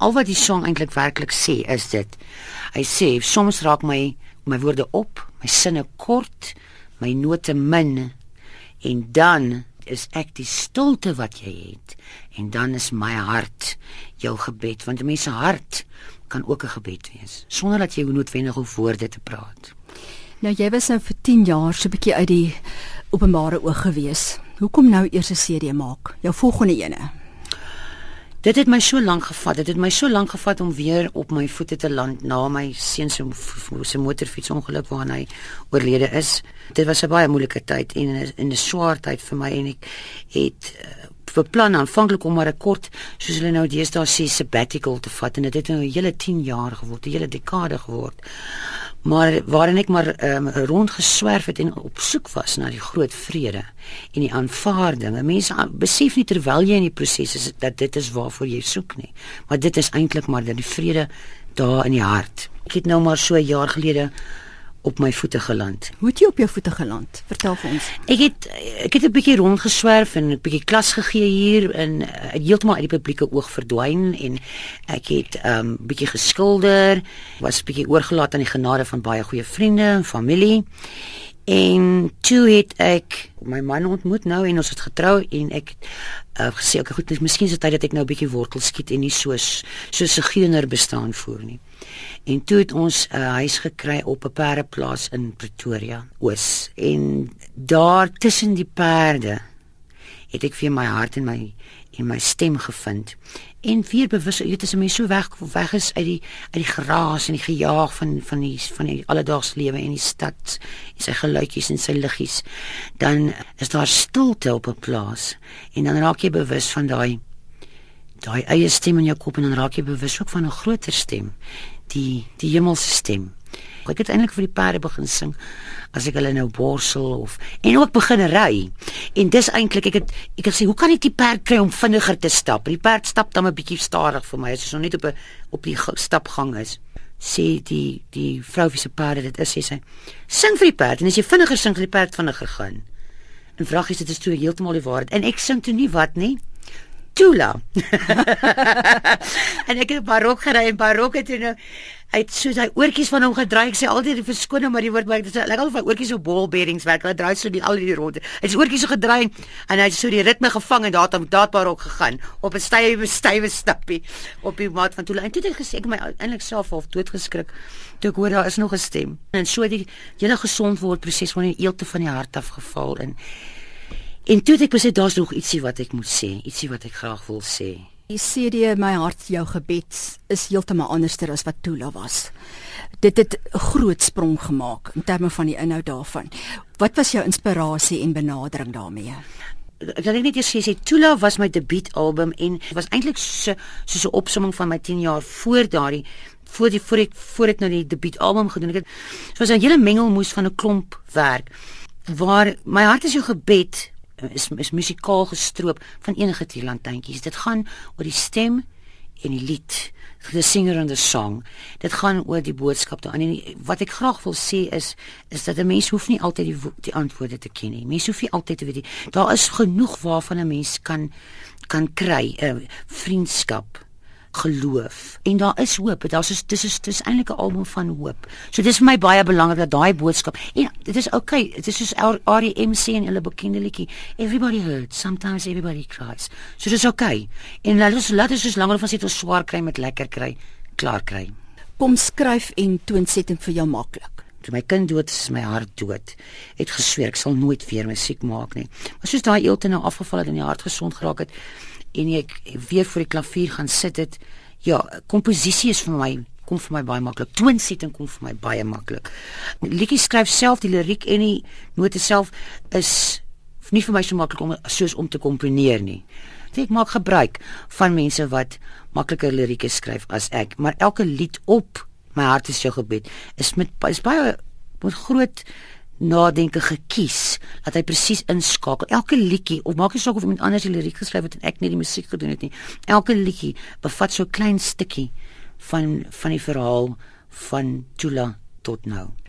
Al wat die song eintlik werklik sê is dit. Hy sê soms raak my my woorde op, my sinne kort, my note min en dan is ek die stilte wat jy het en dan is my hart jou gebed want 'n mens se hart kan ook 'n gebed wees sonder dat jy noodwendig hoef woorde te praat. Nou jy was nou vir 10 jaar so 'n bietjie uit die openbare oog gewees. Hoekom nou eers 'n CD maak? Jou volgende ene. Dit het my so lank gevat. Dit het my so lank gevat om weer op my voete te land na my seun se se motorfietsongeluk waarna hy oorlede is. Dit was 'n baie moeilike tyd en 'n swaar tyd vir my en ek het uh, beplan aanvanklik om maar 'n kort soos hulle nou deesdae sê sabbatical te vat en dit het nou 'n hele 10 jaar geword, 'n hele dekade geword. Maar waarin ek maar um, rondgeswerf het en op soek was na die groot vrede en die aanvaarding. Mense besef nie terwyl jy in die proses is dat dit is waarvoor jy soek nie, maar dit is eintlik maar dat die vrede daar in die hart. Ek het nou maar so 'n jaar gelede op my voete geland. Hoe het jy op jou voete geland? Vertel vir ons. Ek het ek het 'n bietjie rondgeswerf en 'n bietjie klas gegee hier in uh, heeltemal uit die publieke oog verdwyn en ek het 'n um, bietjie geskilder, was bietjie oorgelaat aan die genade van baie goeie vriende en familie. En toe het ek my man ontmoet nou en ons het getrou en ek uh, gesê ek goed, dis miskien se tyd dat ek nou 'n bietjie wortel skiet en nie soos soos 'n geener bestaan voer nie. En toe het ons 'n uh, huis gekry op 'n perdeplaas in Pretoria, Oos. En daar tussen die perde het ek vir my hart en my en my stem gevind. En weer bewus, jy weet as 'n mens so weg weg is uit die uit die geraas en die gejaag van van die van die alledaagse lewe in die stad, en sy geluidjies en sy liggies, dan is daar stilte op 'n plaas en dan raak jy bewus van daai daai eie stem in jou kop en dan raak jy bewus ook van 'n groter stem die die hemelse stem. Ek het eintlik vir die perde begin sing as ek hulle nou borsel of en ook begin ry. En dis eintlik ek het ek het sê hoe kan ek die perd kry om vinniger te stap? Die perd stap dan 'n bietjie stadig vir my as hy nog net op 'n op die stapgang is. Sê die die vrou wie se perde dit is sê sy sing vir die perd en as jy vinniger sing vir die perd vinniger gaan. En vragies dit is toe heeltemal die waarheid. En ek sing toe nie wat nie. Tula. en ek het barok gery en barok het nou uit soos hy oortjies van hom gedraai. Ek sê altyd die verskoning maar die woord maar dit is lekker al van oortjies op ball bearings werk. Hulle draai so die al die ronde. Hy het oortjies so gedraai en hy het so die ritme gevang en daar het daar barok gegaan op 'n stywe stywe stappie op die mat van Tula. En toe het hy gesê ek my eintlik self half doodgeskrik toe ek hoor daar is nog 'n stem. En so die hele gesond word proses van die eelte van die hart afgeval en En toe het ek besluit daar's nog ietsie wat ek moet sê, ietsie wat ek graag wil sê. Die CD my hart jou gebed is heeltemal anderster as wat Tula was. Dit het 'n groot sprong gemaak in terme van die inhoud daarvan. Wat was jou inspirasie en benadering daarmee? Ek wil net eers sê Tula was my debuutalbum en was eintlik so so 'n opsomming van my 10 jaar voor daardie voor die voor ek voor ek nou die debuutalbum gedoen het. Dit was 'n hele mengelmoes van 'n klomp werk waar my hart is jou gebed is is musikaal gestroop van enige tierlantjintjies. Dit gaan oor die stem en die lied, the singer and the song. Dit gaan oor die boodskap daarin. En wat ek graag wil sê is is dat 'n mens hoef nie altyd die die antwoorde te ken nie. Mens hoef nie altyd te weet nie. Daar is genoeg waarvan 'n mens kan kan kry, 'n uh, vriendskap geloof en daar is hoop. Daar's is dis is dis eintlik 'n album van hoop. So dis vir my baie belangrik dat daai boodskap en dit is okay. Dit is soos R.E.M. sê in hulle bekende liedjie, everybody hurts, sometimes everybody cries. So dis okay. En laat ons laat ons langer van sit ons swaar kry met lekker kry, klaar kry. Kom skryf en toonsetting vir jou maklik. Toe my kind dood is, my hart dood. Het gesweer ek sal nooit weer musiek maak nie. Maar soos daai eelte nou afgeval het en die hart gesond geraak het, en ek weer voor die klavier gaan sit het ja komposisie is vir my kom vir my baie maklik toonsetting kom vir my baie maklik liedjie skryf self die liriek en die note self is nie vir my so maklik om soos om te komponeer nie ek maak gebruik van mense wat makliker lirieke skryf as ek maar elke lied op my hart is jou gebed is met is baie met groot nadenke gekies dat hy presies inskakel. Elke liedjie of maak nie saak of iemand anders die liriek geskryf het en ek net die musiek gedoen het nie. Elke liedjie bevat so 'n klein stukkie van van die verhaal van Tula tot nou.